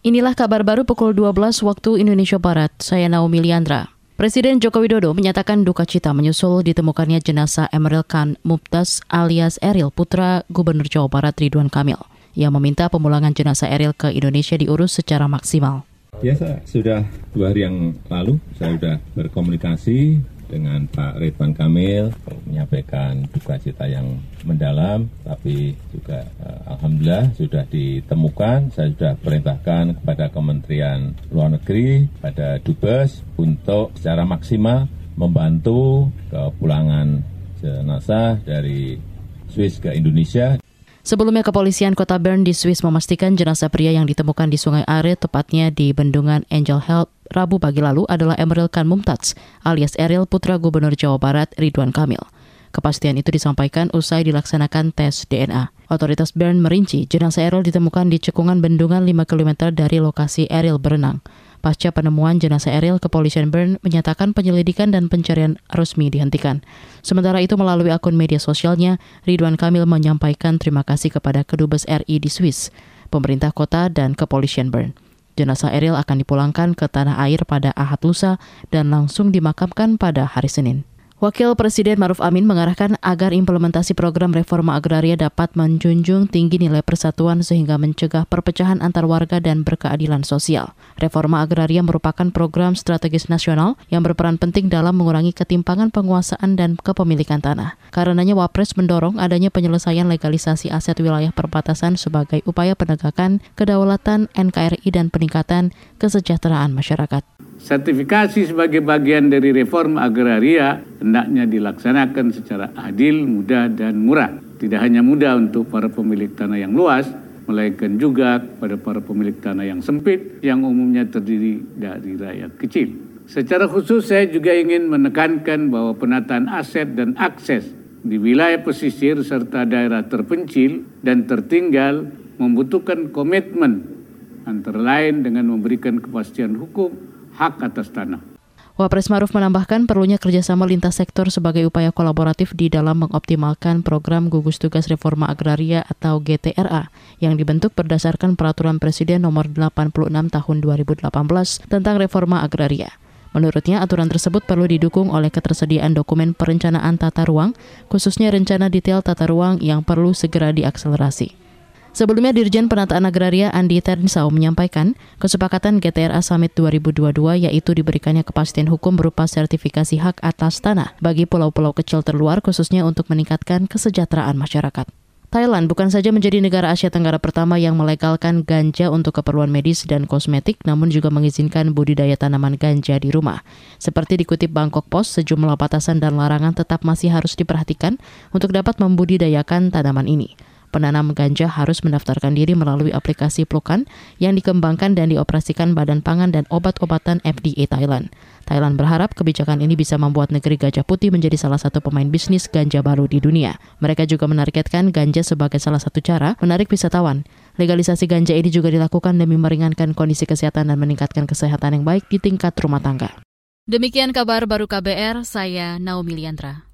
Inilah kabar baru pukul 12 waktu Indonesia Barat. Saya Naomi Liandra. Presiden Joko Widodo menyatakan duka cita menyusul ditemukannya jenazah Emeril Khan Mumtaz alias Eril putra Gubernur Jawa Barat Ridwan Kamil. Ia meminta pemulangan jenazah Eril ke Indonesia diurus secara maksimal. Biasa, sudah dua hari yang lalu saya sudah berkomunikasi dengan Pak Ridwan Kamil menyampaikan duka cita yang mendalam, tapi juga eh, alhamdulillah sudah ditemukan. Saya sudah perintahkan kepada Kementerian Luar Negeri, pada Dubes untuk secara maksimal membantu kepulangan jenazah dari Swiss ke Indonesia. Sebelumnya kepolisian kota Bern di Swiss memastikan jenazah pria yang ditemukan di Sungai Are, tepatnya di bendungan Angel Health Rabu pagi lalu adalah Emeril Khan Mumtaz alias Eril putra Gubernur Jawa Barat Ridwan Kamil. Kepastian itu disampaikan usai dilaksanakan tes DNA. Otoritas Bern merinci jenazah Eril ditemukan di cekungan bendungan 5 km dari lokasi Eril berenang. Pasca penemuan jenazah Eril, kepolisian Bern menyatakan penyelidikan dan pencarian resmi dihentikan. Sementara itu melalui akun media sosialnya, Ridwan Kamil menyampaikan terima kasih kepada Kedubes RI di Swiss, pemerintah kota, dan kepolisian Bern. Jenazah Eril akan dipulangkan ke tanah air pada Ahad lusa dan langsung dimakamkan pada hari Senin. Wakil Presiden Maruf Amin mengarahkan agar implementasi program reforma agraria dapat menjunjung tinggi nilai persatuan sehingga mencegah perpecahan antar warga dan berkeadilan sosial. Reforma agraria merupakan program strategis nasional yang berperan penting dalam mengurangi ketimpangan penguasaan dan kepemilikan tanah. Karenanya Wapres mendorong adanya penyelesaian legalisasi aset wilayah perbatasan sebagai upaya penegakan kedaulatan NKRI dan peningkatan kesejahteraan masyarakat. Sertifikasi sebagai bagian dari reform agraria hendaknya dilaksanakan secara adil, mudah, dan murah. Tidak hanya mudah untuk para pemilik tanah yang luas, melainkan juga pada para pemilik tanah yang sempit yang umumnya terdiri dari rakyat kecil. Secara khusus saya juga ingin menekankan bahwa penataan aset dan akses di wilayah pesisir serta daerah terpencil dan tertinggal membutuhkan komitmen antara lain dengan memberikan kepastian hukum hak atas tanah. Wapres Maruf menambahkan perlunya kerjasama lintas sektor sebagai upaya kolaboratif di dalam mengoptimalkan program gugus tugas reforma agraria atau GTRA yang dibentuk berdasarkan peraturan Presiden nomor 86 tahun 2018 tentang reforma agraria. Menurutnya, aturan tersebut perlu didukung oleh ketersediaan dokumen perencanaan tata ruang, khususnya rencana detail tata ruang yang perlu segera diakselerasi. Sebelumnya Dirjen Penataan Agraria Andi Ternsau menyampaikan kesepakatan GTRA Summit 2022 yaitu diberikannya kepastian hukum berupa sertifikasi hak atas tanah bagi pulau-pulau kecil terluar khususnya untuk meningkatkan kesejahteraan masyarakat. Thailand bukan saja menjadi negara Asia Tenggara pertama yang melegalkan ganja untuk keperluan medis dan kosmetik, namun juga mengizinkan budidaya tanaman ganja di rumah. Seperti dikutip Bangkok Post, sejumlah batasan dan larangan tetap masih harus diperhatikan untuk dapat membudidayakan tanaman ini penanam ganja harus mendaftarkan diri melalui aplikasi Plukan yang dikembangkan dan dioperasikan Badan Pangan dan Obat-obatan FDA Thailand. Thailand berharap kebijakan ini bisa membuat negeri gajah putih menjadi salah satu pemain bisnis ganja baru di dunia. Mereka juga menargetkan ganja sebagai salah satu cara menarik wisatawan. Legalisasi ganja ini juga dilakukan demi meringankan kondisi kesehatan dan meningkatkan kesehatan yang baik di tingkat rumah tangga. Demikian kabar baru KBR, saya Naomi Liandra.